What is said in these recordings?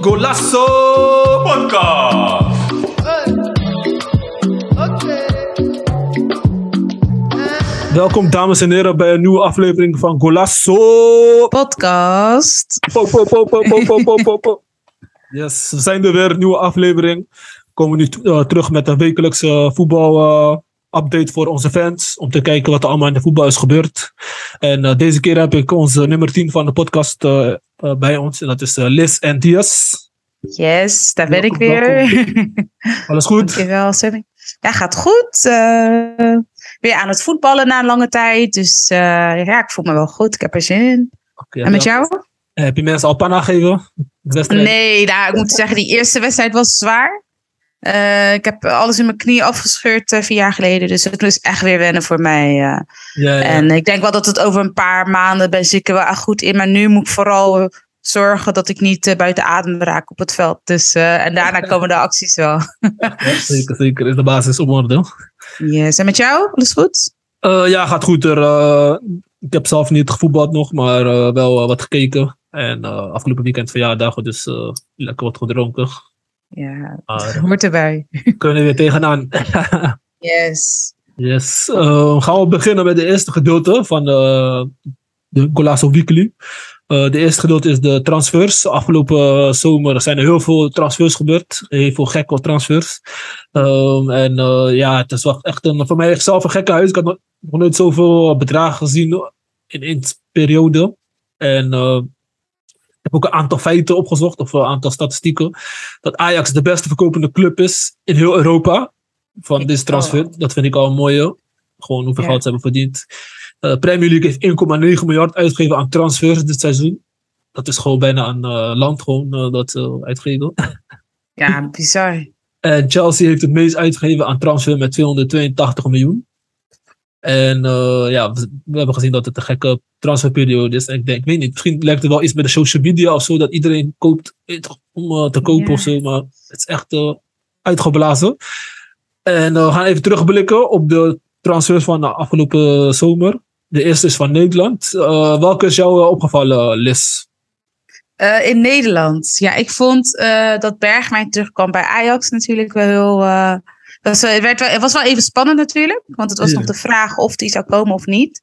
Golasso Podcast. Welkom dames en heren bij een nieuwe aflevering van Golasso Podcast. Yes, we zijn er weer, nieuwe aflevering. Komen nu eh, terug met een wekelijkse voetbal eh, update voor onze fans. Om te kijken wat er allemaal in de voetbal is gebeurd. En uh, deze keer heb ik onze nummer 10 van de podcast bij ons. En dat is Liz en Diaz. Yes, daar ben ik weer. Alles goed? Dankjewel, Sammy. Ja, gaat goed. weer aan het voetballen na een lange tijd. Dus ja, ik voel me wel goed. Ik heb er zin in. Okay, en met jou? Heb je mensen al panna gegeven? Nee, nou, ik moet zeggen, die eerste wedstrijd was zwaar. Uh, ik heb alles in mijn knie afgescheurd uh, vier jaar geleden. Dus het is echt weer wennen voor mij. Uh. Ja, ja. En ik denk wel dat het over een paar maanden ben ik er wel goed in. Maar nu moet ik vooral zorgen dat ik niet buiten adem raak op het veld. Dus, en daarna komen de acties wel. ja, zeker, zeker. Is de basis op orde. Yes. En met jou? Alles goed? ja, gaat goed. Er, ik heb zelf niet gevoetbald nog, maar wel wat gekeken. En afgelopen weekend verjaardag, dus lekker wat gedronken. Ja, maar, hoort erbij. Kunnen we weer tegenaan. yes. Yes. Uh, gaan we beginnen met de eerste gedeelte van de, de Golasso Weekly. Uh, de eerste gedeelte is de transfers. Afgelopen zomer zijn er heel veel transfers gebeurd. Heel veel gekke transfers. Um, en ja, het is wel echt een, voor mij zelf een gekke huis. Ik had nog, nog nooit zoveel bedragen gezien in één periode. En heb ook een aantal feiten opgezocht, of een aantal statistieken. Dat Ajax de beste verkopende club is in heel Europa. Van deze transfer. Dat vind ik al een mooie. Gewoon hoeveel geld ze hebben verdiend. Uh, Premier League heeft 1,9 miljard uitgegeven aan transfers dit seizoen. Dat is gewoon bijna een uh, land gewoon, uh, dat uitgeven. Ja, bizar. En Chelsea heeft het meest uitgegeven aan transfer met 282 miljoen. En uh, ja, we, we, hebben gezien dat het een gekke transferperiode is. En ik denk, ik weet niet, misschien lijkt het wel iets met de social media of zo, dat iedereen koopt om uh, te kopen yeah. of zo. Maar het is echt uh, uitgeblazen. En we gaan even terugblikken op de transfers van de afgelopen zomer. De eerste is van Nederland. welke is jou opgevallen, Liz? in Nederland. Ja, ik vond dat Bergwijn terugkwam bij Ajax natuurlijk wel heel dus, het, werd wel, het was wel even spannend natuurlijk. Want het was ja. nog de vraag of die zou komen of niet.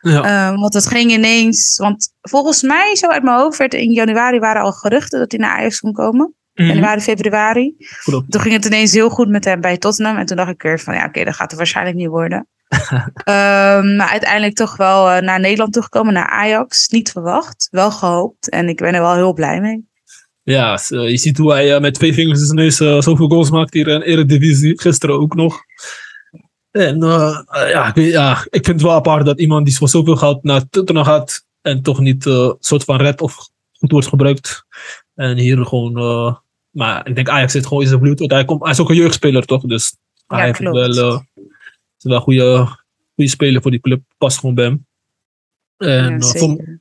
Ja. Um, want het ging ineens. Want volgens mij, zo uit mijn hoofd, werd in januari waren al geruchten dat hij naar Ajax kon komen. Mm -hmm. Januari, februari. Klopt. Toen ging het ineens heel goed met hem bij Tottenham. En toen dacht ik weer van ja, oké, okay, dat gaat het waarschijnlijk niet worden. um, maar uiteindelijk toch wel uh, naar Nederland toegekomen, naar Ajax. Niet verwacht, wel gehoopt. En ik ben er wel heel blij mee. Ja, je ziet hoe hij uh, met twee vingers in zijn neus uh, zoveel goals maakt hier in Eredivisie. Gisteren ook nog. En uh, ja, ik, ja, ik vind het wel apart dat iemand die voor zoveel geld naar Tottenham gaat en toch niet een soort van red of goed wordt gebruikt. En hier gewoon, maar ik denk Ajax zit gewoon in zijn bloed. Hij, komt, hij is ook een jeugdspeler toch? Dus ja, hij heeft wel, is wel een goede, goede speler voor die club. Past gewoon bij hem. En ja, voor,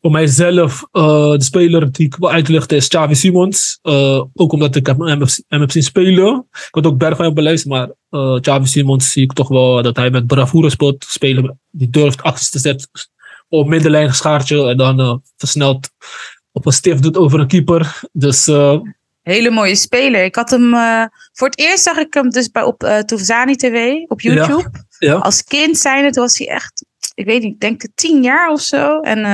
voor mijzelf, uh, de speler die ik wil uitlichten is Xavi Simons. Uh, ook omdat ik hem, hem, hem heb zien spelen. Ik had ook Bergwijn op mijn lijst, maar uh, Xavi Simons zie ik toch wel dat hij met bravoure speelt. Spelen, die durft acties te zetten op middenlijn schaartje en dan versneld op een stift doet over een keeper. Dus... Hele mooie speler. Ik had hem, voor het eerst zag ik hem dus bij, op uh, Toezani TV op YouTube. Ja, ja. Als kind zijn het was hij echt, ik weet niet, ik denk tien jaar of zo. En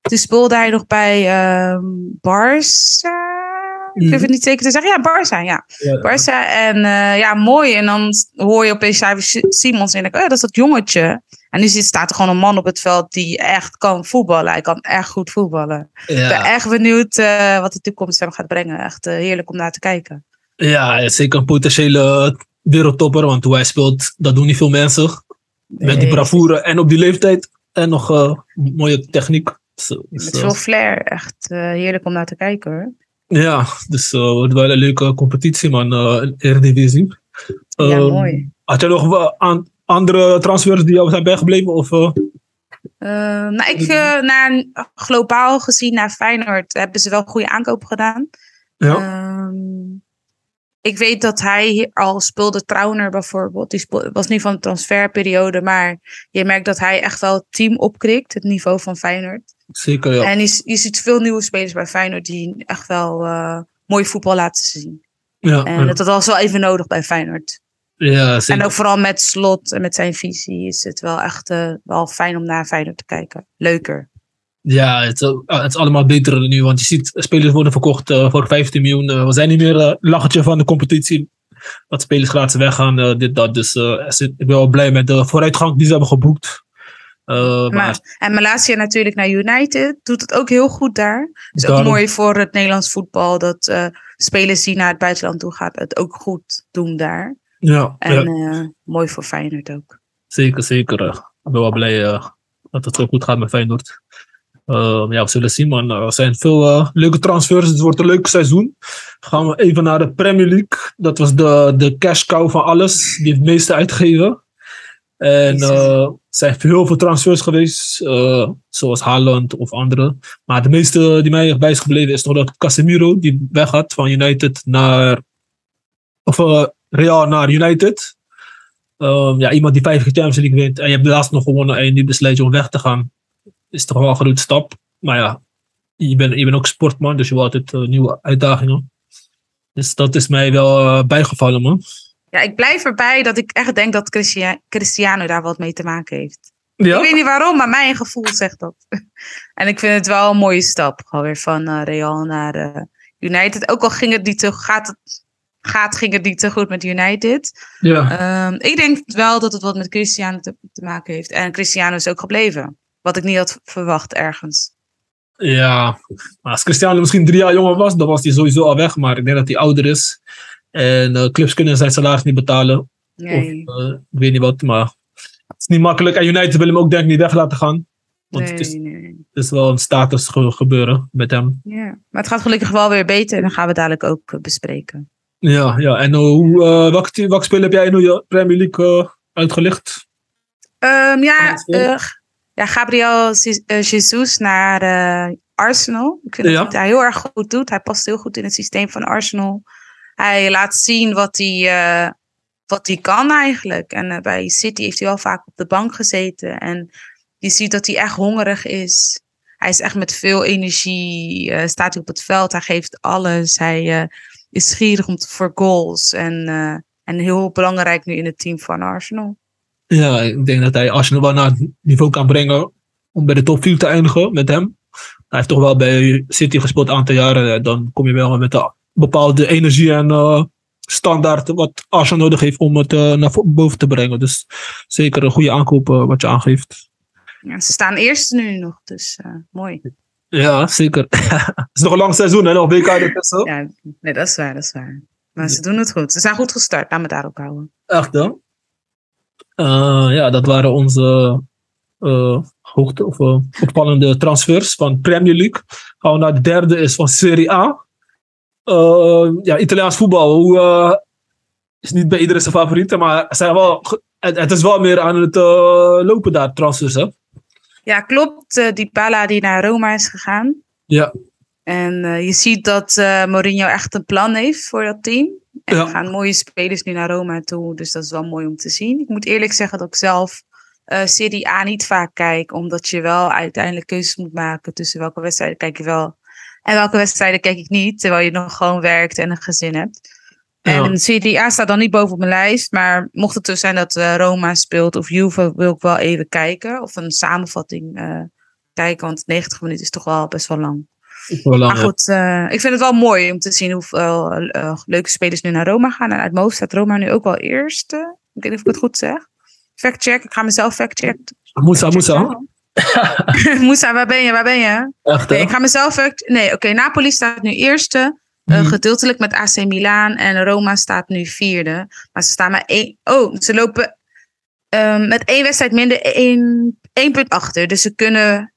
toen speelde hij nog bij uh, Barça. Ik durf het niet zeker te zeggen. Ja, Barça, ja. ja. Barça. En uh, ja, mooi. En dan hoor je opeens Simons en ik, oh, dat is dat jongetje. En nu staat er gewoon een man op het veld die echt kan voetballen. Hij kan echt goed voetballen. Ja. Ik ben echt benieuwd uh, wat de toekomst hem gaat brengen. Echt uh, heerlijk om naar te kijken. Ja, zeker een potentiële wereldtopper. Want hoe hij speelt, dat doen niet veel mensen. Nee. Met die bravoure en op die leeftijd. En nog mooie techniek. So, Met so. veel flair. Echt uh, heerlijk om naar te kijken hoor. Ja, dus het uh, wordt wel een leuke competitie man, uh, Eredivisie. Ja, um, mooi. Had jij nog aan, andere transfers die jou zijn bijgebleven? Of, uh... nou, ik, naar, globaal gezien naar Feyenoord hebben ze wel goede aankopen gedaan. Ja. Um, ik weet dat hij al speelde Trauner bijvoorbeeld. Die speelde, was niet van de transferperiode, maar je merkt dat hij echt wel het team opkrikt, het niveau van Feyenoord. Zeker, ja. En je, je ziet veel nieuwe spelers bij Feyenoord die echt wel uh, mooi voetbal laten zien. ja, En dat was wel even nodig bij Feyenoord. ja, zeker. En ook vooral met Slot en met zijn visie is het wel echt uh, wel fijn om naar Feyenoord te kijken. Leuker. Ja, het, is- ah, het is allemaal beter nu. Want je ziet, spelers worden verkocht eh, voor 15 miljoen. Eh, we zijn niet meer uh, lachertje van de competitie. Dat spelers gratis weggaan, dit, dat. Dus ik ben wel blij met de vooruitgang die ze hebben geboekt. Uh, maar, en Malasia natuurlijk naar United. Doet het ook heel goed daar. is ook daarom- mooi voor het Nederlands voetbal. Dat uh, spelers die naar het buitenland toe gaan het ook goed doen daar. ja, En ja, uh, mooi voor Feyenoord ook. zeker, zeker. eh. ik ben wel blij eh, dat het zo goed gaat met Feyenoord. Uh, ja, we zullen zien, man. Er zijn veel uh, leuke transfers. Het wordt een leuk seizoen. Gaan we even naar de Premier League. Dat was de, de cash cow van alles. Die het meeste uitgegeven. En er zijn heel veel transfers geweest. Uh, zoals Haaland of andere. Maar de meeste die mij bij is gebleven is toch dat Casemiro. Die weggaat van United naar... Of uh, Real naar United. Um, ja, iemand die vijf keer Champions League wint. En je hebt de laatste nog gewonnen. En die besluit je om weg te gaan is toch wel een grote stap. Maar ja, je bent, je bent ook sportman, dus je wil altijd uh, nieuwe uitdagingen. Dus dat is mij wel uh, bijgevallen, man. Ja, ik blijf erbij dat ik echt denk dat Christia Cristiano daar wat mee te maken heeft. Ja? Ik weet niet waarom, maar mijn gevoel zegt dat. en ik vind het wel een mooie stap. Gewoon weer van uh, Real naar United. Ook al ging het niet te, gaat het, gaat, ging het niet te goed met United. Ja. Um, ik denk wel dat het wat met Cristiano te, te maken heeft. En Cristiano is ook gebleven. Wat ik niet had verwacht ergens. Ja, maar als Cristiano misschien drie jaar jonger was, dan was hij sowieso al weg. Maar ik denk dat hij ouder is. En uh, clubs kunnen zijn salaris niet betalen. Nee. Of, uh, ik weet niet wat, maar het is niet makkelijk. En United wil hem ook denk ik niet weg laten gaan. Want nee, het, is, nee. het is wel een status ge gebeuren met hem. Ja, maar het gaat gelukkig wel weer beter. En dan gaan we dadelijk ook uh, bespreken. Ja, ja. en hoe, welke, welke heb jij in de Premier League uitgelicht? Um, ja, ja, Gabriel Jesus naar uh, Arsenal. Ik vind ja. dat hij heel erg goed doet. Hij past heel goed in het systeem van Arsenal. Hij laat zien wat hij, uh, wat hij kan eigenlijk. En uh, bij City heeft hij wel vaak op de bank gezeten. En je ziet dat hij echt hongerig is. Hij is echt met veel energie. Uh, staat hij op het veld. Hij geeft alles. Hij is gierig om te, voor goals. En, en heel belangrijk nu in het team van Arsenal. Ja, ik denk dat hij Arsenal wel naar het niveau kan brengen om bij de top 4 te eindigen met hem. Hij heeft toch wel bij City gespeeld een aantal jaren. Dan kom je wel met de bepaalde energie en uh, standaard wat Arsenal nodig heeft om het uh, naar boven te brengen. Dus zeker een goede aankoop uh, wat je aangeeft. Ja, ze staan eerst nu nog, dus mooi. Ja, zeker. het is nog een lang seizoen en nog WK ertussen. Ja, nee, dat is waar, dat is waar. Maar ze doen het goed. Ze zijn goed gestart, laat me daarop houden. Echt dan? Ja, dat waren onze hoogte of opvallende transfers van Premier League. Gaan we naar de derde is van Serie A. ja, Italiaans voetbal. Hoe, is niet bij iedereen zijn favoriet, maar zijn wel, het, het, is wel meer aan het lopen daar, transfers. Hè? Ja, klopt. die Bala die naar Roma is gegaan. Ja. En je ziet dat Mourinho echt een plan heeft voor dat team. En ja. er gaan mooie spelers nu naar Roma toe. Dus dat is wel mooi om te zien. Ik moet eerlijk zeggen dat ik zelf uh, Serie A niet vaak kijk. Omdat je wel uiteindelijk keuzes moet maken tussen welke wedstrijden kijk je wel. En welke wedstrijden kijk ik niet. Terwijl je nog gewoon werkt en een gezin hebt. Ja. En Serie A staat dan niet boven op mijn lijst. Maar mocht het dus zijn dat uh, Roma speelt of Juve, wil ik wel even kijken. Of een samenvatting uh, kijken. Want 90 minuten is toch wel best wel lang. Lang, maar goed, uh, ik vind het wel mooi om te zien hoeveel leuke spelers nu naar Roma gaan. En uit mijn hoofd staat Roma nu ook wel eerst. Uh, ik weet niet of ik het goed zeg. Fact check, ik ga mezelf fact checken. Moesa, Moesa. Moesa, waar ben je? Waar ben je? Echt, nee, ik ga mezelf. Nee, oké, okay, Napoli staat nu eerste. Hmm. Gedeeltelijk met AC Milan. En Roma staat nu vierde. Maar ze staan maar één... Oh, ze lopen um, met één wedstrijd minder één, één punt achter. Dus ze kunnen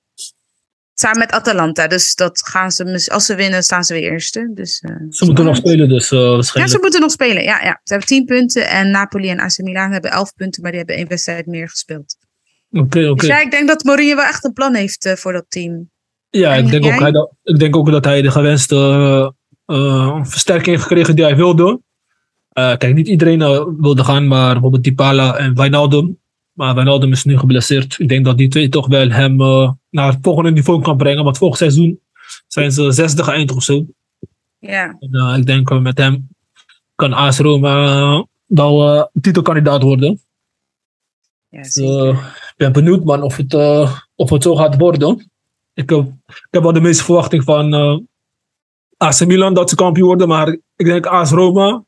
Samen met Atalanta. Dus dat gaan ze, als ze winnen, staan ze weer eerste. Dus, uh, ze moeten nog spelen, dus uh, waarschijnlijk. Ja, ze moeten nog spelen. Ja, ja. Ze hebben tien punten. En Napoli en AC Milan hebben elf punten, maar die hebben één wedstrijd meer gespeeld. Oké, okay, oké. Okay. Dus ja, ik denk dat Mourinho wel echt een plan heeft uh, voor dat team. Ja, ik denk, ook, hij, ik denk ook dat hij de gewenste uh, versterking heeft gekregen die hij wilde. Eh, kijk, niet iedereen eh, wilde gaan, maar bijvoorbeeld Dybala en Wijnaldum. Maar Wijnaldum is nu geblesseerd. Ik denk dat die twee toch wel hem eh, naar het volgende niveau kan brengen. Want volgend seizoen zijn ze zesde geëindigd of zo. Ja. En, eh, ik denk eh, met hem kan AS Roma eh, wel eh, titelkandidaat worden. Ja Dus, zeker. eh, ik ben benieuwd man of het, eh, of het zo gaat worden. Ik heb, ik heb wel de meeste verwachting van eh AC Milan dat ze kampioen worden. Maar ik denk AS Roma,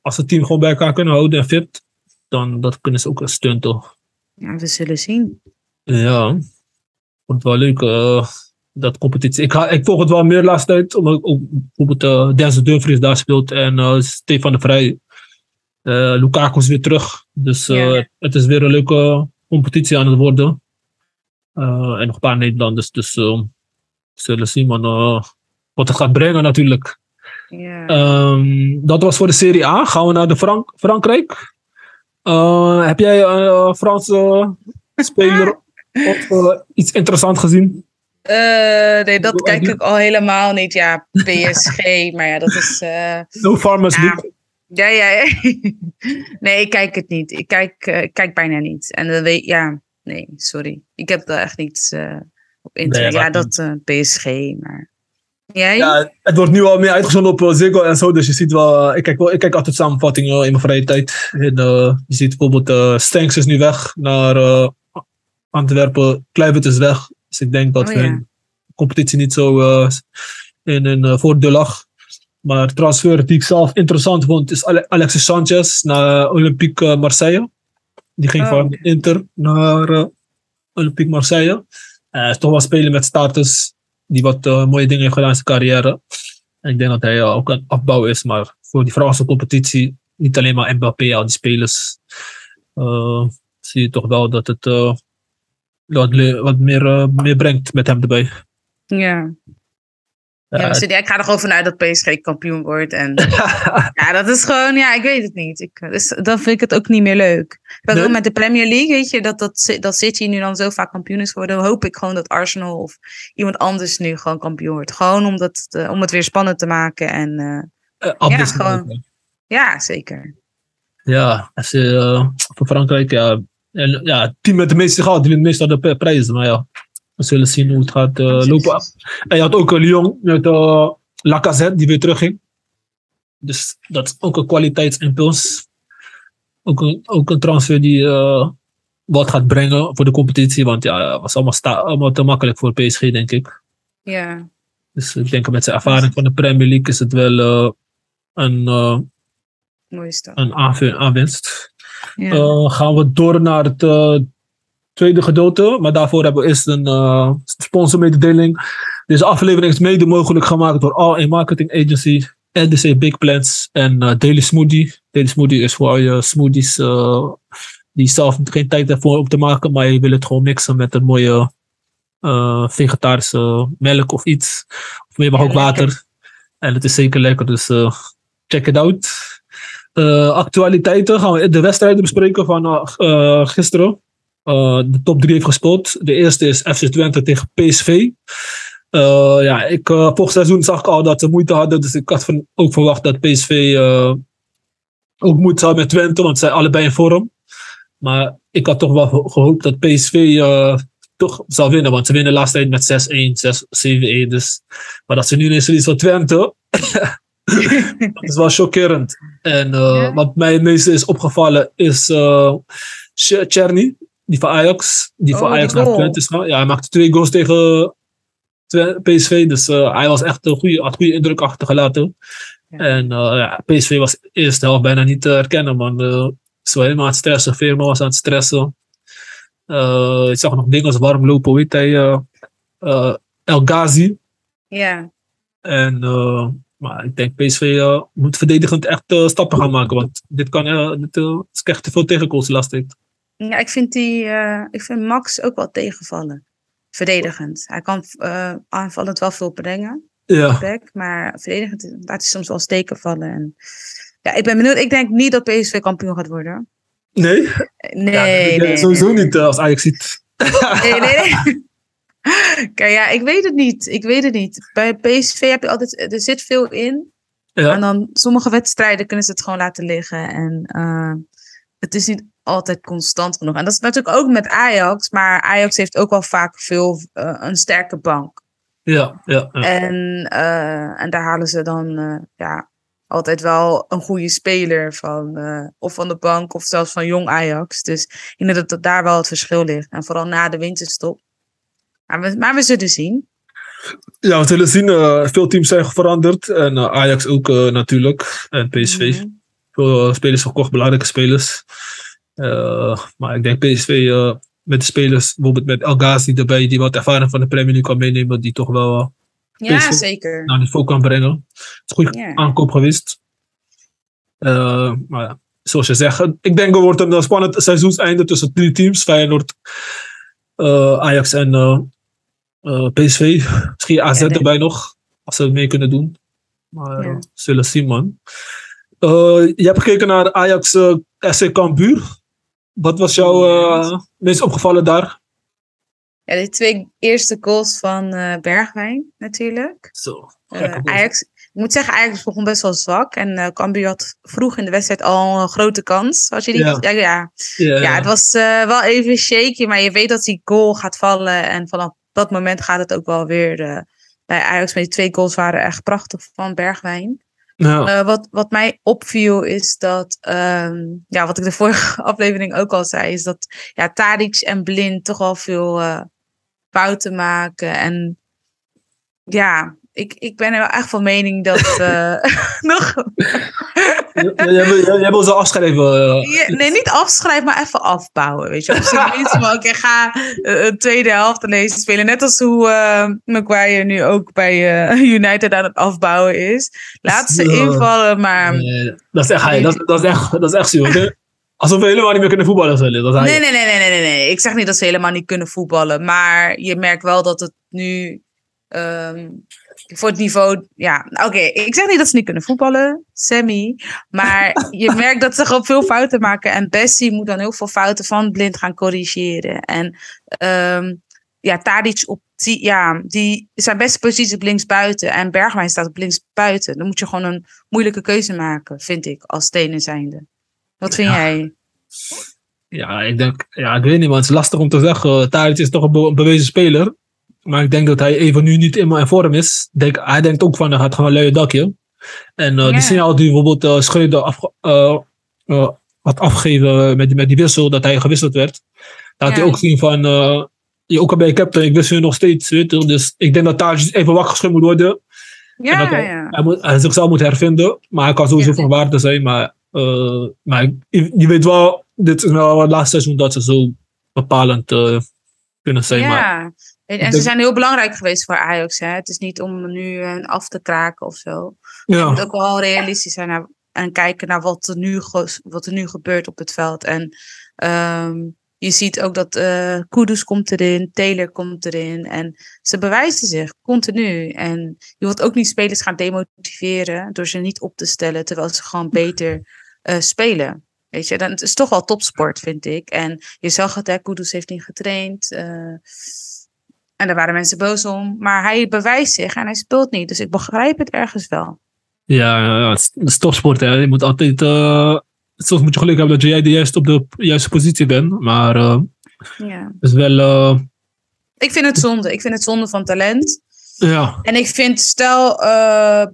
als ze het team gewoon bij elkaar kunnen houden en fit, dan dat kunnen ze ook een stunt toch. ja, we zullen zien. Ja, wordt wel leuk eh, dat competitie. Ik, ga, ik volg het wel meer de laatste tijd, omdat ook bijvoorbeeld uh, Denzel Dumfries daar speelt en eh Stefan de Vrij. Eh, Lukaku is weer terug, dus eh, Ja. het is weer een leuke competitie aan het worden. Eh, en nog een paar Nederlanders, dus eh, we zullen zien man, wat het gaat brengen natuurlijk. Ja. Ehm, dat was voor de Serie A. Gaan we naar de Frank Frankrijk. Heb jij een Franse speler of iets interessants gezien? Nee, dat kijk ik al helemaal niet. Ja, PSG, maar ja, dat is... No Farmers Ja. League. Ja, ja, ja. Nee, ik kijk het niet. Ik kijk, eh, ik kijk bijna niet. En dan weet ja, nee, sorry. Ik heb er echt niets eh, op internet. Nee, ja, dat dat eh, PSG, maar. Jij? Ja, het wordt nu al meer uitgezonden op Ziggo en zo. Dus je ziet wel, ik kijk, wel, ik kijk altijd samenvattingen in mijn vrije tijd. En, je ziet bijvoorbeeld, Stenks is nu weg naar Antwerpen. Kluivert is weg. Dus ik denk dat Oh, ja. hun competitie niet zo in hun voordeel lag. Maar transfer die ik zelf interessant vond, is Ale- Alexis Sanchez naar Olympique eh, Marseille. Die ging Oh. van Inter naar eh, Olympique Marseille. Hij is toch wel spelen met status die wat eh, mooie dingen heeft gedaan in zijn carrière. En ik denk dat hij eh, ook een afbouw is, maar voor die Franse competitie, niet alleen maar Mbappé, al die spelers, eh, zie je toch wel dat het eh, wat, meer, eh, meer brengt met hem erbij. Ja. Ja, Ja, zitten- ik ga er gewoon vanuit dat PSG kampioen wordt. En ja, dat is gewoon, ja, ik weet het niet. Ik, dus, dan vind ik het ook niet meer leuk. Ik Nee? ook met de Premier League, weet je, dat, dat, dat City nu dan zo vaak kampioen is geworden. hoop ik gewoon dat Arsenal of iemand anders nu gewoon kampioen wordt. Gewoon om, dat, eh, om het weer spannend te maken. En eh, eh, afwisseling gewoon. ja, zeker. Ja, eh, voor Frankrijk, ja, en, ja, het team met de meeste gehad, die meestal de p- prijzen. Maar ja, we zullen zien hoe het gaat eh, lopen. En je had ook Lyon met uh, Lacazette, die weer terugging. Dus dat is ook een kwaliteitsimpuls. Ook een, ook een transfer die eh, wat gaat brengen voor de competitie. Want ja, het was allemaal, sta, allemaal te makkelijk voor PSG, denk ik. Ja, Dus ik denk met zijn ervaring van de Premier League is het wel een, mooie stap. een aanwinst. Ja. Gaan we door naar het tweede gedeelte. Maar daarvoor hebben we eerst een eh sponsormededeling. Deze aflevering is mede mogelijk gemaakt door All In Marketing Agency, NDC Big Plans en eh, Daily Smoothie. Daily Smoothie is voor je smoothies eh, die zelf geen tijd hebt voor om te maken, maar je wil het gewoon mixen met een mooie vegetarische melk of iets. Of je mag ook water. En het is zeker lekker, dus check it out. Actualiteiten gaan we de wedstrijden bespreken van gisteren. Eh, de top 3 heeft gespeeld. De eerste is FC Twente tegen PSV. Eh, ja, ik, eh vorig seizoen zag ik al dat ze moeite hadden. Dus ik had van, ook verwacht dat PSV ook moeite zou met Twente, want ze zijn allebei in vorm. Maar ik had toch wel ge- gehoopt dat PSV toch zou winnen. Want ze winnen de laatste tijd met 6-1, 7-1. Dus, maar dat ze nu ineens verliezen van Twente. dat is wel chockerend. En Ja. wat mij het meeste is opgevallen is Ch- Czerny, die van Ajax. Die Oh, Ajax naar. Twente is. Ja, hij maakte twee goals tegen PSV. Dus eh, hij was echt een goede, had goede indruk achtergelaten. Ja. En eh, ja, PSV was de eerste helft bijna niet te herkennen, man. Uh, ze waren helemaal aan het stressen. Veerman was aan het stressen. Eh, ik zag nog dingen als warm lopen, heet hij? eh, eh, El Ghazi. ja. En, eh, maar ik denk PSV eh, moet verdedigend echt eh, stappen gaan maken. Want dit kan eh, dit, eh, is echt te veel tegenkomst lastig. Ja, ik vind, die, eh, ik vind Max ook wel tegenvallen. Verdedigend. Hij kan eh, aanvallend wel veel brengen. Ja, back, maar verdedigend laat hij soms wel steken vallen. En, ja, ik ben benieuwd. Ik denk niet dat PSV kampioen gaat worden. nee? Eh, Nee, ja, nee, dat- nee, sowieso nee. niet als Ajax ziet. Nee, nee, nee. Kijk, ja, ik weet het niet. Ik weet het niet. Bij PSV heb je altijd, er zit veel in. Ja. En dan sommige wedstrijden kunnen ze het gewoon laten liggen. En uh, het is niet altijd constant genoeg. En dat is natuurlijk ook met Ajax. Maar Ajax heeft ook wel vaak veel uh, een sterke bank. Ja, ja. ja. En, uh, en daar halen ze dan ja, altijd wel een goede speler van. of van de bank of zelfs van jong Ajax. Dus ik denk dat, dat daar wel het verschil ligt. En vooral na de winterstop. Maar we, maar we zullen zien. Ja, we zullen zien. Uh, veel teams zijn veranderd. En uh, Ajax ook uh, natuurlijk. En PSV. Mm -hmm. Veel spelers verkocht, belangrijke spelers. Maar ik denk PSV met de spelers, bijvoorbeeld met El Ghazi erbij, die wat ervaring van de Premier League kan meenemen, die toch wel ja, PSV zeker. naar volk kan brengen. Het is een goede aankoop geweest. maar ja, zoals je zegt, ik denk er wordt een spannend seizoenseinde tussen drie teams. Feyenoord, Ajax en uh, PSV, misschien AZ ja, erbij nog, als ze het mee kunnen doen. Maar ja. uh, zullen zien, man. Uh, je hebt gekeken naar Ajax SC Cambuur. Wat was jou meest opgevallen daar? Ja, de twee eerste goals van Bergwijn natuurlijk. Zo, Ajax, ik moet zeggen, Ajax begon best wel zwak. En Cambuur had vroeg in de wedstrijd al een grote kans. Had je die? Ja, ja, ja. ja, ja het was wel even shaky, maar je weet dat die goal gaat vallen. En vanaf dat moment gaat het ook wel weer. Bij Ajax met die twee goals waren echt prachtig van Bergwijn. Uh, wat, wat mij opviel is dat, um, ja, wat ik de vorige aflevering ook al zei, is dat ja, Tadic en Blind toch al veel uh, fouten maken. En ja, ik, ik ben er wel echt van mening dat. Uh, nog. Jij wil ze afschrijven. Uh, nee, niet afschrijven, maar even afbouwen. Weet je, op zijn minst. Maar ik ga uh, een tweede helft ineens spelen. Net als hoe uh, Maguire nu ook bij United aan het afbouwen is. Laat ze invallen, maar. Nee, dat is echt, dat, dat, is echt, dat is echt zo. Alsof we helemaal niet meer kunnen voetballen. Dat nee, nee, nee, nee, nee, nee. Ik zeg niet dat ze helemaal niet kunnen voetballen. Maar je merkt wel dat het nu. Um, voor het niveau. Ja, oké. Ik zeg niet dat ze niet kunnen voetballen, Sammy. Maar je merkt dat ze gewoon veel fouten maken. En Bessie moet dan heel veel fouten van blind gaan corrigeren. En um, ja, Tadic op die, ja, die zijn beste positie op links buiten. En Bergwijn staat op links buiten. Dan moet je gewoon een moeilijke keuze maken, vind ik, als stenen zijnde. Wat vind ja. jij? Ja, ik denk, ja, ik weet niet, man. Het is lastig om te zeggen. Tadic is toch een, be bewezen speler. Maar ik denk dat hij even nu niet helemaal in vorm is. Denk, hij denkt ook van, hij gaat gewoon een luie dakje. En uh, yeah. die signaal die bijvoorbeeld uh, Schreuder af, uh, had afgegeven met, met die wissel, dat hij gewisseld werd. Had hij ook zien van, je ook al bij captain, ik wist nu nog steeds. Weet je, dus ik denk dat daar even wakker geschud moet worden. Ja, hij, ja. Hij, moet, hij zichzelf moet hervinden. Maar hij kan sowieso van waarde zijn. Maar, maar je, je, weet wel, dit is wel het laatste seizoen dat ze zo bepalend kunnen zijn. Ja. Maar, en, en ze zijn heel belangrijk geweest voor Ajax. Hè? Het is niet om nu uh, af te kraken of zo. Ja. Je moet ook wel realistisch zijn naar, en kijken naar wat er, nu, wat er nu gebeurt op het veld. En um, je ziet ook dat uh, Kudus komt erin, Taylor komt erin. En ze bewijzen zich continu. En je wilt ook niet spelers gaan demotiveren door ze niet op te stellen, terwijl ze gewoon beter uh, spelen. Weet je, dan, het is toch wel topsport, vind ik. En je zag het, hè, Kudus heeft niet getraind. Uh, en daar waren mensen boos om. Maar hij bewijst zich en hij speelt niet. Dus ik begrijp het ergens wel. Ja, ja het is topsport. Hè. Je moet altijd... Uh, soms moet je geluk hebben dat jij de juiste op de juiste positie bent. Maar uh, ja. is wel... Uh, ik vind het zonde. Ik vind het zonde van talent. Ja. En ik vind, stel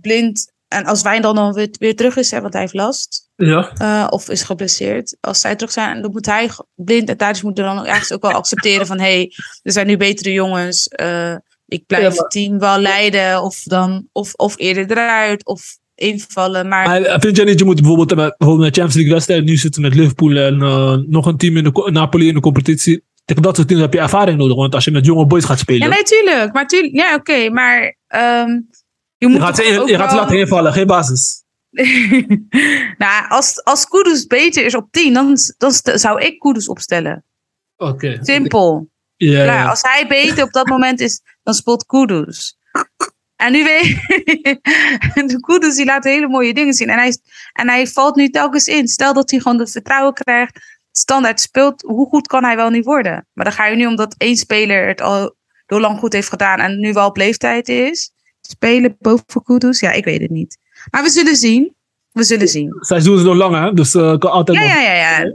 Blind... En als Wijndal dan weer, weer terug is, hè, want hij heeft last. Ja. Uh, of is geblesseerd. Als zij terug zijn, dan moet hij blind en Tadic moeten dan ergens ook wel accepteren van hé, hey, er zijn nu betere jongens. Uh, ik blijf ja, maar... het team wel leiden. Of dan of, of eerder eruit. Of invallen. Maar... maar vind jij niet, je moet bijvoorbeeld bijvoorbeeld met Champions League wedstrijden nu zitten met Liverpool en uh, nog een team in de Napoli in de competitie. Tegen dat soort teams heb je ervaring nodig. Want als je met jonge boys gaat spelen. Ja, natuurlijk. Maar tuurlijk, ja, oké. Okay, maar um, je, moet je gaat, je wel... gaat laten invallen, geen basis. nou, als, als Kudus beter is op 10, dan, dan zou ik Kudus opstellen. Oké. Okay. Simpel. Ja, Klaar. Als hij beter op dat moment is, dan speelt Kudus. En nu weet de Kudus die laat hele mooie dingen zien. En hij, en hij valt nu telkens in. Stel dat hij gewoon het vertrouwen krijgt, standaard speelt. Hoe goed kan hij wel niet worden? Maar dan ga je nu omdat één speler het al heel lang goed heeft gedaan en nu wel op leeftijd is. Spelen boven Kudus? Ja, ik weet het niet. Maar we zullen zien. We zullen zien. Seizoen is nog lang, hè? Dus uh, kan altijd Ja, nog- ja, ja, ja.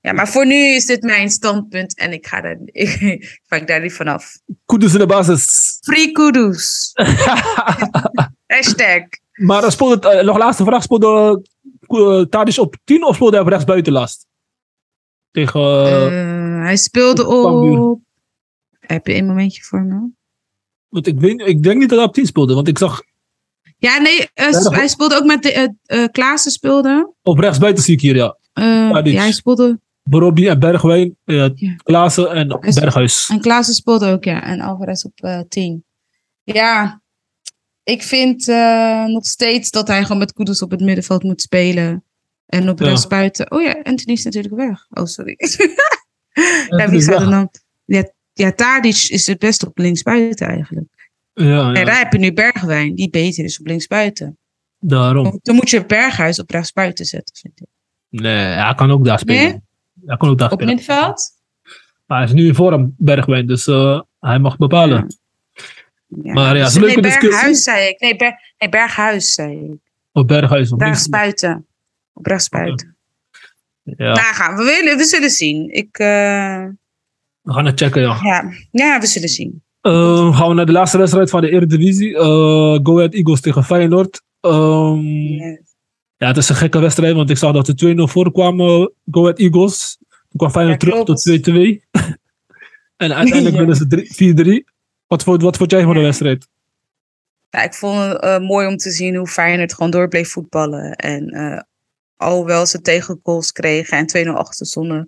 Ja, maar voor nu is dit mijn standpunt en ik ga daar, ik daar niet vanaf. Kudus in de basis. Free kudos. Hashtag. maar speelde, uh, nog laatste vraag. Speelde uh, Tadic op 10 of speelde hij op rechtsbuiten last? Tegen... Uh, hij speelde op... Heb je een momentje voor me? Want ik, weet, ik denk niet dat hij op 10 speelde. Want ik zag Ja, nee, uh, nog- hij speelde ook met de, uh, uh, Klaassen speelde. op rechtsbuiten zie ik hier, ja. Ja, hij speelde... Borobby en Bergwijn. Ja. Klaassen en Berghuis. En Klaassen speelde ook, ja. En Alvarez op eh 10. Ja, ik vind eh, nog steeds dat hij gewoon met Kudus op het middenveld moet spelen. En op Ja. rechtsbuiten. Oh ja, Anthony is natuurlijk weg. Oh, sorry. ja, wie zou er dan... Ja, ja, Tadic is het best op linksbuiten eigenlijk. Ja, En daar heb je nu Bergwijn, die beter is op linksbuiten. daarom. Dan moet je Berghuis op rechtsbuiten zetten, vind ik. Nee, hij kan ook daar spelen. Nee? Hij kan ook daar Op spelen. middenveld? Maar hij is nu in vorm, Bergwijn. Dus uh, hij mag bepalen. Ja. Maar ja, Dus- het is een leuke nee, discussie. Berghuis zei ik. Nee, Ber- nee Berghuis zei ik. Op Berghuis. Op. Rechtsbuiten. Op rechtsbuiten. Ja, Nou, gaan we, willen, we zullen zien. Ik, eh, we gaan het checken, ja. ja. ja, we zullen zien. Uh, gaan we naar de laatste wedstrijd van de Eredivisie. Uh, Go Ahead Eagles tegen Feyenoord. Um, Ja. ja, het is een gekke wedstrijd, want ik zag dat er 2-0 voorkwamen Go Ahead Eagles. Toen kwam Feyenoord Ja, terug tot 2-2. en uiteindelijk winnen ze drie- 4-3. Wat vond, wat vond jij van de wedstrijd? Ja, ik vond het eh, mooi om te zien hoe Feyenoord gewoon door bleef voetballen. En eh, alhoewel ze tegengoals kregen en 2-0 achter stonden,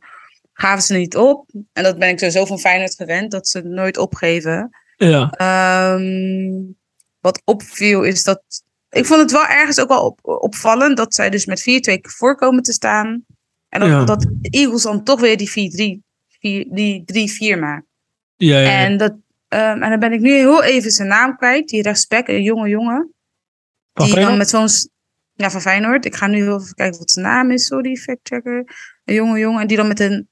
gaven ze niet op. En dat ben ik sowieso van Feyenoord gewend, dat ze het nooit opgeven. Ja, Ehm, wat opviel is dat. Ik vond het wel ergens ook wel op, opvallend dat zij dus met 4-2 voorkomen te staan. En dat, Ja. dat de Eagles dan toch weer die 4-3, vier- die 3-4 maken. ja, ja. ja. En, dat, ehm, en dan ben ik nu heel even zijn naam kwijt. Die rechtsback, een jonge jongen. Van die dan met zo'n. Ja, van Feyenoord. Ik ga nu heel even kijken wat zijn naam is. Sorry, factchecker. Een jonge jongen. En die dan met een.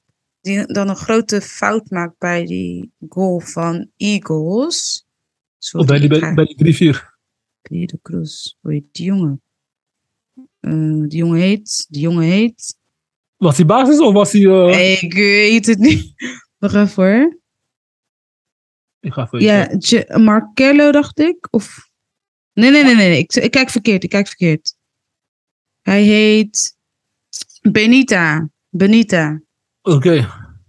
Die dan een grote fout maakt bij die goal van Eagles. Sorry, Of bij die, bij, die 3-4. Pedro Cruz. Hoe heet die jongen? Eh, die jongen heet. Die jongen heet. Was hij basis of was hij... eh, Ik weet het niet. Wacht even hoor. Ik ga even Ja, J- Markello dacht ik. Of. Nee, nee, nee, nee. nee. Ik, ik kijk verkeerd. Ik kijk verkeerd. Hij heet. Benita. Benita. Oké.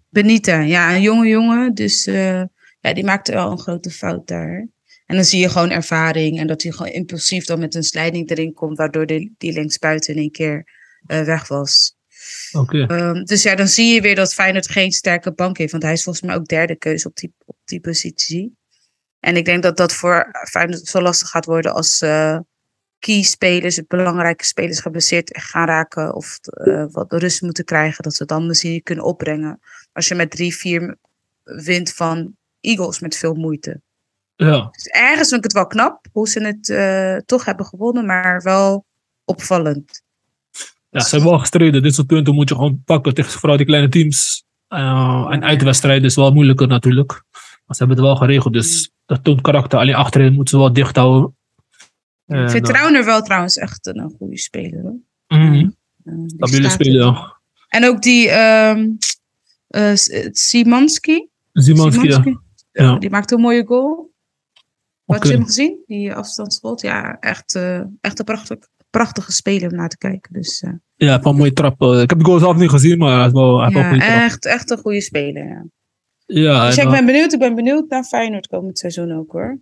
Benita. Ja, een jonge jongen. Dus eh, ja, die maakte wel een grote fout daar. En dan zie je gewoon ervaring. En dat hij gewoon impulsief dan met een slijding erin komt. Waardoor die, die linksbuiten in één keer eh, weg was. Oké. Ehm, dus ja, dan zie je weer dat Feyenoord geen sterke bank heeft. Want hij is volgens mij ook derde keuze op die, op die positie. En ik denk dat dat voor Feyenoord zo lastig gaat worden als eh key spelers, belangrijke spelers geblesseerd gaan raken. Of eh, wat rust moeten krijgen. Dat ze dan misschien kunnen opbrengen. Als je met 3-4 wint van Eagles met veel moeite. Ja. Dus ergens vind ik het wel knap hoe ze het eh, toch hebben gewonnen. Maar wel opvallend. ja, ze hebben wel gestreden. Dit soort punten moet je gewoon pakken tegen vooral die kleine teams. Uh, en uitwedstrijden is wel moeilijker natuurlijk. Maar ze hebben het wel geregeld, dus dat toont karakter. Alleen achterin moeten ze wel dicht houden. Ik En, vind eh, Trauner wel trouwens echt een, een goede speler. Hoor. Stabiele speler, er. ja. En ook die S- eh, Simanski. Zimanski, ja. Ja. Die maakte een mooie goal. Had Oké. je hem gezien? Die afstandsschot. Ja, echt, echt een prachtig, prachtige speler om naar te kijken. Dus Ja, van een mooie trap. Eh, ik heb de goal zelf niet gezien, maar hij heeft wel, hij ja, echt, echt een goede speler. Ja. Ja, Dus ik ben benieuwd. Ik ben benieuwd naar Feyenoord komend seizoen ook hoor.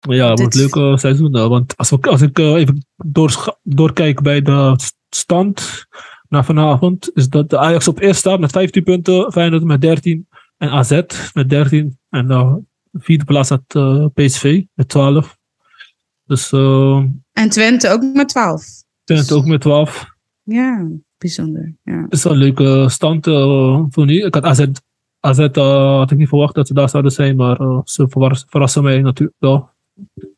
Ja, het wordt een leuke seizoen. eh, Want als, we, als ik eh, even doorscha- doorkijk bij de stand naar vanavond, is dat de Ajax op eerst staat met 15 punten, Feyenoord met 13 en AZ met 13. En de vierde plaats staat eh, PSV met 12. Dus En Twente ook met 12. Twente ook met 12. Ja, bijzonder. Ja. Het is een leuke stand voor nu. Ik had AZ, AZ had ik niet verwacht dat ze daar zouden zijn, maar ze verras- verrassen mij natuurlijk wel.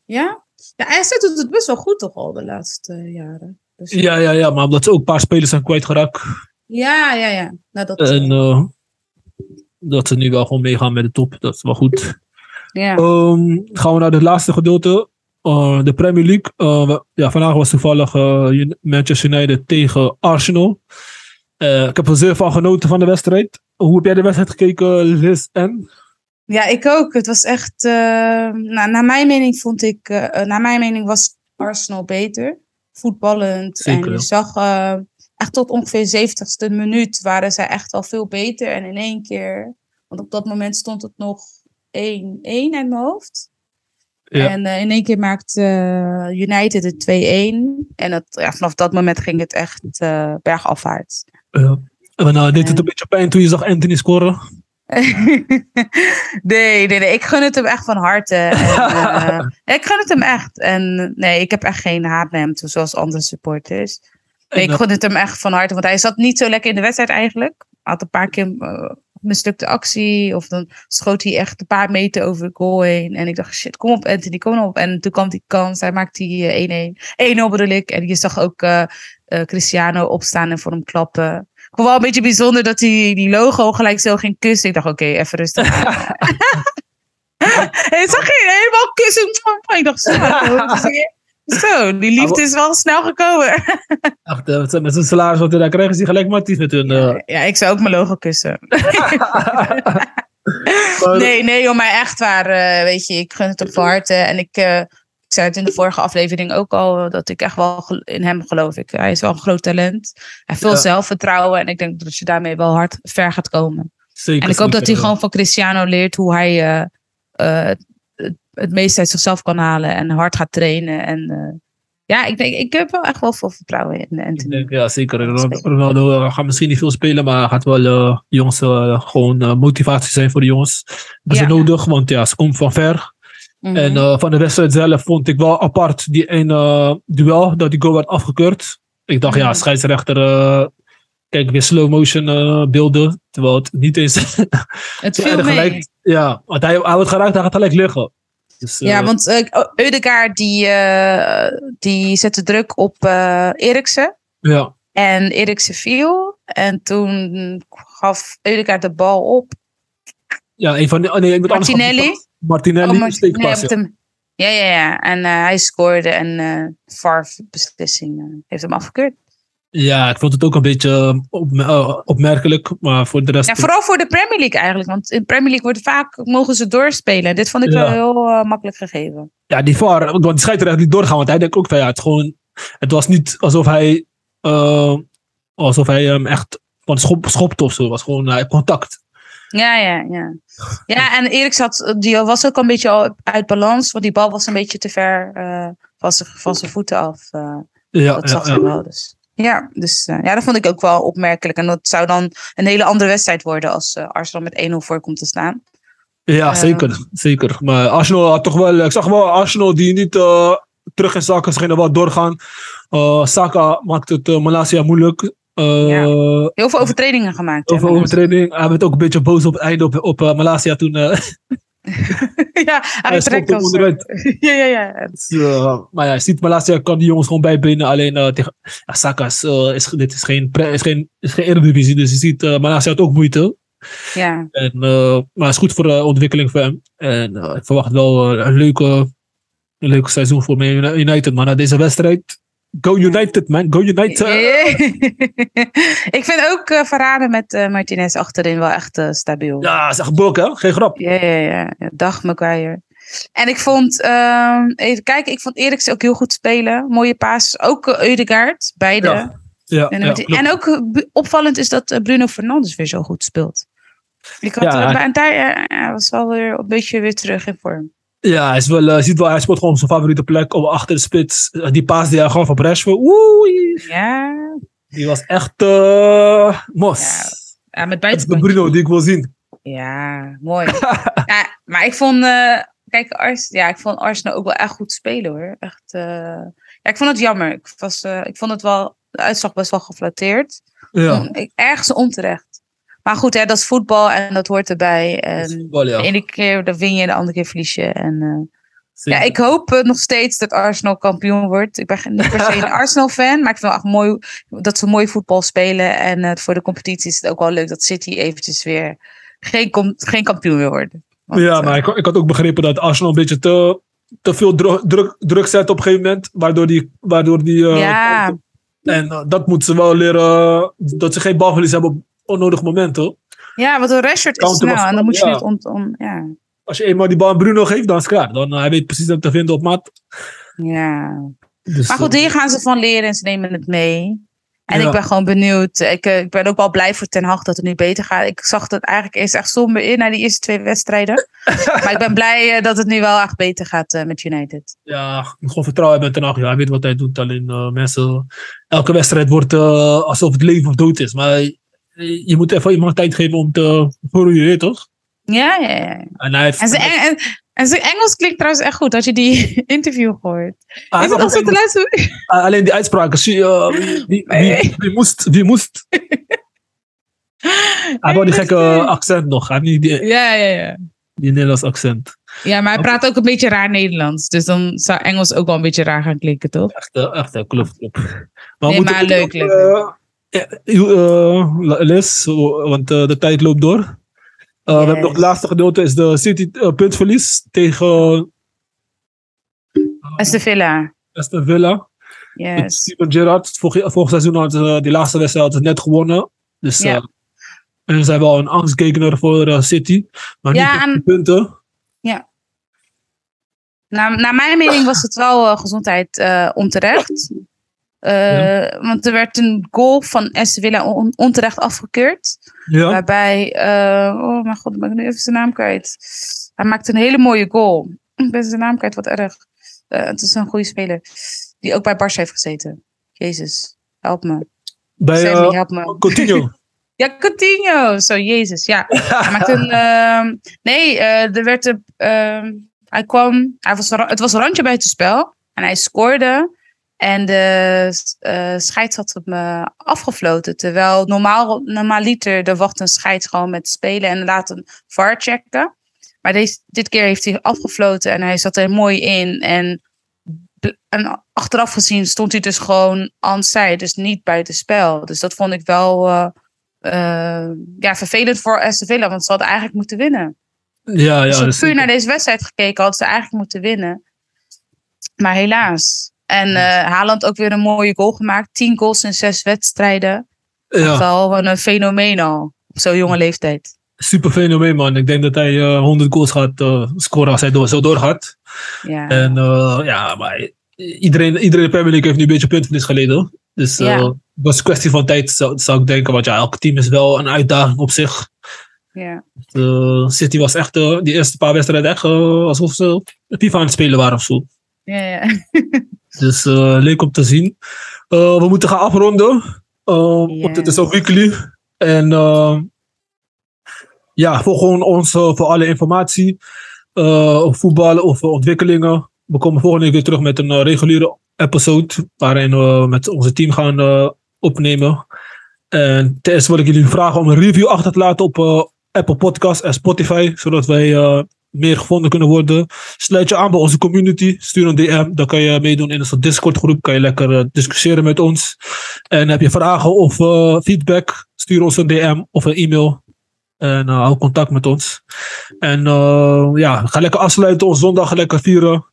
Ja? Ja, AZ doet het best wel goed toch al de laatste eh, jaren. Dus, Ja, ja, ja, maar omdat ze ook een paar spelers zijn kwijtgeraakt. ja, ja. ja. Nou, dat, En eh, dat ze nu wel gewoon meegaan met de top. Dat is wel goed. ja. Ehm, gaan we naar het laatste gedeelte. Uh, de Premier League. Uh, ja, vandaag was toevallig Manchester United tegen Arsenal. ik heb er zeer van genoten van de wedstrijd. Hoe heb jij de wedstrijd gekeken, Liz en? Ja, ik ook. Het was echt. nou, naar mijn mening vond ik. naar mijn mening was Arsenal beter. Voetballend. Zeker. En je zag echt tot ongeveer 70ste minuut waren zij echt al veel beter. En in één keer. Want op dat moment stond het nog 1-1 uit mijn hoofd. En uh, in één keer maakte uh, United het 2-1. En het, ja, vanaf dat moment ging het echt uh, bergafwaarts. Ja. En nou, deed het een beetje pijn toen je zag Anthony scoren? nee, nee, nee, ik gun het hem echt van harte. En, ik gun het hem echt. En nee, ik heb echt geen haat naar hem, zoals andere supporters. Nee, ik gun het hem echt van harte, want hij zat niet zo lekker in de wedstrijd eigenlijk. Had een paar keer mislukte actie. Of dan schoot hij echt een paar meter over de goal heen. En ik dacht, shit, kom op Anthony, kom op. En toen kwam die kans. Hij maakte die 1-1. 1-0 bedoel ik. En je zag ook uh, uh, Cristiano opstaan en voor hem klappen. Ik vond wel een beetje bijzonder dat hij die logo gelijk zo ging kussen. Ik dacht, oké, okay, even rustig. Hij zag je helemaal kussen. Ik dacht, zo. Zo, die liefde is wel snel gekomen. Ach, met zijn salaris wat hij daar krijgt, is hij gelijk actief met hun. Uh... Ja, ik zou ook mijn logo kussen. nee, nee, mij echt waar. Uh, weet je, ik gun het op van harte. En ik, uh, ik zei het in de vorige aflevering ook al, dat ik echt wel in hem geloof. Ik, hij is wel een groot talent. Hij heeft veel ja. zelfvertrouwen. En ik denk dat je daarmee wel hard ver gaat komen. Zeker, en ik hoop dat hij gewoon van Cristiano leert hoe hij het meest uit zichzelf kan halen en hard gaat trainen. En uh, ja, ik denk, ik heb wel echt wel veel vertrouwen in Anthony. Denk, ja, zeker. Ronaldo gaat misschien niet veel spelen, maar gaat wel uh, jongens uh, gewoon motivatie zijn voor de jongens. Dat is ja. nodig, want ja, ze komt van ver. Mm -hmm. En van de wedstrijd zelf vond ik wel apart die ene duel, dat die goal werd afgekeurd. Ik dacht, mm -hmm. ja, scheidsrechter, kijk weer slow motion beelden, terwijl het niet eens... het viel gelijk, Ja, want hij, hij wordt geraakt, hij gaat gelijk liggen. Dus, ja, uh, want uh, Eudegaard die, uh, die zette druk op uh, Eriksen. Ja. En Eriksen viel. En toen gaf Eudegaard de bal op. Ja, een van de... Oh nee, Martinelli. Martinelli, oh, hem, ja, ja, ja. En hij scoorde en uh, VAR-beslissing heeft hem afgekeurd. Ja, ik vond het ook een beetje op, uh, opmerkelijk, maar voor de rest... Ja, vooral voor de Premier League eigenlijk, want in de Premier League wordt vaak, mogen ze doorspelen. Dit vond ik ja. wel heel makkelijk gegeven. Ja, die VAR, want die er echt niet doorgaan, want hij denkt ook van ja, het, gewoon, het was niet alsof hij, alsof hij hem echt van schop, schopte of zo, het was gewoon contact. Ja, ja, ja. Ja, en Erik zat, die was ook een beetje uit balans, want die bal was een beetje te ver van zijn voeten af. ja, dat zag ja, je wel, dus... Ja, dus uh, ja, dat vond ik ook wel opmerkelijk. En dat zou dan een hele andere wedstrijd worden als Arsenal met 1-0 voor komt te staan. Ja, zeker. Zeker. Maar Arsenal had toch wel... Ik zag wel Arsenal die niet terug in zaken schenen wel doorgaan. Saka maakt het Malaysia moeilijk. Ja. Heel veel overtredingen gemaakt. Heel veel overtredingen. Hij werd ook een beetje boos op het einde op, op Malaysia toen... ja, hij trekt ons. ja, ja, ja. Dus, uh, maar ja, je ziet Malasia kan die jongens gewoon bijbenen. Alleen uh, tegen ja, Saka is, uh, is, dit is geen, is geen, is geen Eredivisie. Dus je ziet uh, Malasia had ook moeite. Ja. En, maar het is goed voor de ontwikkeling van hem. En ik verwacht wel een leuke, een leuke seizoen voor Man United. Maar na deze wedstrijd Go United, man. Go United. ik vind ook uh, verraden met uh, Martinez achterin wel echt uh, stabiel. Ja, is echt blok, hè? Geen grap. Ja, ja, ja. ja. Dag, Maguire. En ik vond, ehm, even kijken, ik vond Eriksen ook heel goed spelen. Mooie paas. Ook Eudegaard, beide. Ja, ja, en, ja, en ook opvallend is dat Bruno Fernandes weer zo goed speelt. Ik had, ja, en daar was wel weer een beetje weer terug in vorm. Ja, hij, is wel, uh, ziet wel, hij speelt gewoon zijn favoriete plek op achter de spits. Die paas die hij gewoon van Rashford. Oei. Ja. Die was echt uh, mos. Ja, ja met Dat is de Bruno die ik wil zien. Ja, mooi. ja, maar ik vond, uh, kijk, Ars, ja, ik vond Arsenal ook wel echt goed spelen hoor. Echt, ja, ik vond het jammer. Ik, was, ik vond het wel, de uitslag best wel geflatteerd. Ja. Ergens onterecht. Maar goed, hè, dat is voetbal en dat hoort erbij. En voetbal, ja. De ene keer dan win je, de andere keer verlies je. En, uh, ja, ik hoop uh, nog steeds dat Arsenal kampioen wordt. Ik ben niet per se een Arsenal-fan, maar ik vind het echt mooi dat ze mooi voetbal spelen. En uh, voor de competitie is het ook wel leuk dat City eventjes weer geen, geen kampioen wil worden. Want, ja, maar ik, ik, had ook begrepen dat Arsenal een beetje te te veel druk, druk, druk zetten op een gegeven moment. Waardoor die. Waardoor die Ja. En dat moeten ze wel leren. dat ze geen balverlies hebben op onnodige momenten. Ja, want een Rashford is snel en dan moet je snel, het ont, on, ja. Als je eenmaal die bal aan Bruno geeft, dan is het klaar. Dan uh, hij weet precies wat te vinden op mat. ja. Dus, Maar goed, eh, hier gaan ze van leren en ze nemen het mee. En Ja. ik ben gewoon benieuwd. Ik, eh, ik ben ook wel blij voor Ten Hag dat het nu beter gaat. Ik zag dat eigenlijk eerst echt somber in na die eerste twee wedstrijden. maar ik ben blij dat het nu wel echt beter gaat met United. ja, gewoon vertrouwen hebben in Ten Hag. Ja, hij weet wat hij doet. Alleen uh, mensen. Elke wedstrijd wordt uh, alsof het leven of dood is. Maar je moet even iemand tijd geven om te groeien, toch? Ja, ja, ja. En hij heeft. En zijn, en, en zijn Engels klinkt trouwens echt goed als je die interview hoort. hij Is het als? Uh, alleen die uitspraken. je, wie, wie, wie, wie moest. Wie moest. hij had die gekke accent nog. Hij die, Ja, ja, ja. die Nederlands accent. Ja, maar hij praat ook een beetje raar Nederlands. Dus dan zou Engels ook wel een beetje raar gaan klinken, toch? Echt, uh, echt klopt. klopt. Maar, Nee, ook, leuk, leuk, Uh, uh, Les, want uh, de tijd loopt door. Yes. We hebben nog het laatste gedeelte, is de City puntverlies tegen Aston Villa. Aston Villa. Yes. Steven Gerrard. Vorig, seizoen hadden ze die laatste wedstrijd net gewonnen. Dus Ja. en ze zijn wel een angstgekener voor City. Maar Ja, niet en- en... punten. Naar, naar mijn mening was het wel eh, gezondheid eh, Eh, Want er werd een goal van Aston Villa on- onterecht afgekeurd. Ja. Waarbij, eh, oh mijn god, ik ben nu even zijn naam kwijt. Hij maakte een hele mooie goal. Ik ben zijn naam kwijt, wat erg. Eh, het is een goede speler. Die ook bij Barca heeft gezeten. Jezus, help me. Bij Sammy, help me. Coutinho. Ja, Coutinho. Zo, Jezus, ja. Hij maakte een... ehm, nee, er werd... een, ehm, hij kwam... Hij was, het was randje buitenspel. En hij scoorde. En de eh scheids had hem eh, afgefloten. Terwijl normaal, normaaliter er wacht een scheids gewoon met spelen en laat een VAR checken. Maar deze, dit keer heeft hij afgefloten en hij zat er mooi in. En, en achteraf gezien stond hij dus gewoon onside, dus niet buitenspel. Dus dat vond ik wel eh, ja, vervelend voor Aston Villa, want ze hadden eigenlijk moeten winnen. ja, Als ja. dus- puur naar deze wedstrijd gekeken hadden ze eigenlijk moeten winnen. Maar helaas. En eh Haaland ook weer een mooie goal gemaakt. 10 goals in zes wedstrijden. ja. Wel een fenomeen al. Op zo'n jonge leeftijd. super fenomeen, man. Ik denk dat hij uh, 100 goals gaat uh, scoren als hij door, zo doorgaat. Ja. En ja, maar iedereen, iedereen in de Premier League heeft nu een beetje puntverlies geleden. Dus Ja. het was een kwestie van tijd, zou, zou ik denken. Want ja, elk team is wel een uitdaging op zich. ja. City was echt, die eerste paar wedstrijden echt alsof ze FIFA aan het spelen waren of zo. Ja, ja. Dus uh, leuk om te zien. Uh, we moeten gaan afronden. Ja. Want het is ook weekly. En ja, volg gewoon ons voor alle informatie. Over voetballen of ontwikkelingen. We komen volgende week weer terug met een reguliere episode. Waarin we met onze team gaan opnemen. En ten eerste wil ik jullie vragen om een review achter te laten op Apple Podcasts en Spotify. Zodat wij meer gevonden kunnen worden. Sluit je aan bij onze community. Stuur een DM. Dan kan je meedoen in een Discord groep. Kan je lekker uh, discussiëren met ons. En heb je vragen of uh, feedback. Stuur ons een DM of een e-mail. En uh, hou contact met ons. En uh, ja, ga lekker afsluiten. Ons zondag lekker vieren.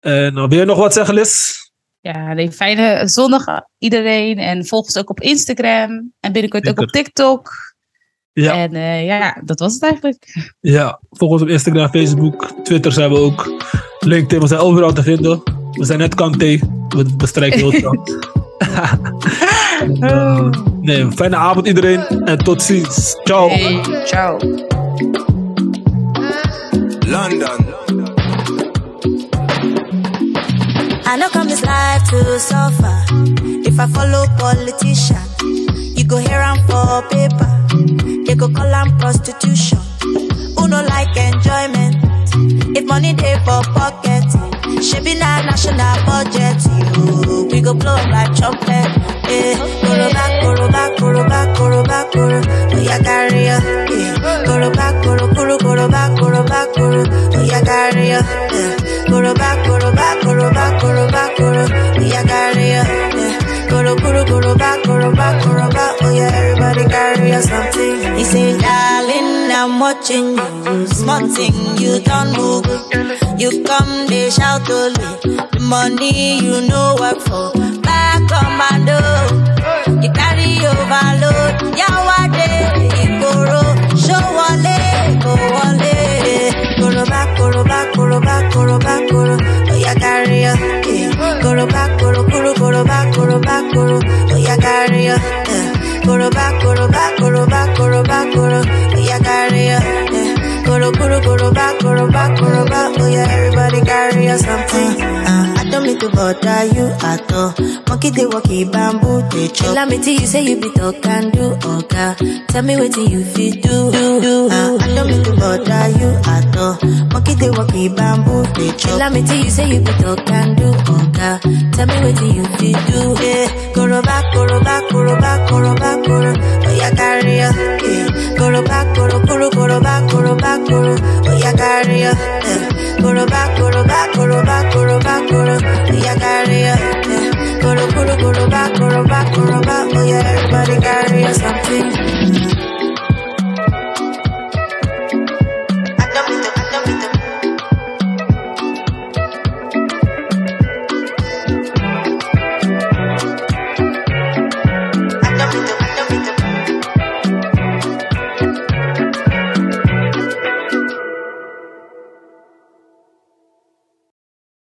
En wil je nog wat zeggen, Liz? Ja, nee, fijne zondag iedereen. En volg ons ook op Instagram. En binnenkort ook op TikTok. Ja. En uh, ja, dat was het eigenlijk. Ja, volg ons op Instagram, Facebook, Twitter zijn we ook. LinkedIn, we zijn overal te vinden. We zijn net Kante. We bestrijken heel het uh, Nee, fijne avond iedereen. En tot ziens. Ciao. Hey, ciao. London. I know come this life to suffer. If I follow politician, you go here and for paper. They go call am prostitution. Who no like enjoyment? If money dey for pocket, shebi na national budget. You, we go blow like trumpet. Eh, koroba, koroba, koroba, koroba, koro. Yeah, carry ya. Yeah. Koroba, koro, koro, koroba, koroba, koro. Yeah, carry ya. Yeah. Koroba, koroba, koroba, koroba, koro. Yeah, carry ya. Yeah. Koro, koro, koroba, koroba, koroba. Oh yeah, everybody carry ya something. He say, darling, I'm watching you. Small you don't move. You come, they shout only. The money you know work for. Back commando. You carry overload. Yawade, Igoro. Show wale. Goro back, goro back, goro back, goro back, goro. Oh, yeah, carry ya. Yeah. Goro back, goro, goro, goro back, goro back, goro. Oh, yeah, carry ya. Yeah. Goro back, goro back, goro back, goro back, goro. Oh, yeah, carry ya. Yeah. Goro, goro, goro back, goro back, goro back. Oh, yeah, everybody carry ya something. Mean to bother you at all. Monkey, they walk bamboo, they chop. Let me tell you, say you be talk and do, okay. Tell me what you feel do, do, do. Uh, I don't mean to bother you at all. Monkey, they walk bamboo, they chop. Let me tell you, say you be talk and do, okay. Tell me what you feel do, yeah. Goro back, goro back, goro back, goro back, goro. Oh, yeah, carry ya, yeah. Goro back, goro, goro, goro back, goro back, goro. Oh, yeah, carry ya, yeah. Goro back, goro back, goro back, goro back, goro. Oh, yeah, carry ya, yeah. Goro, goro, goro back, goro back, goro back. Oh, yeah, everybody carry ya something.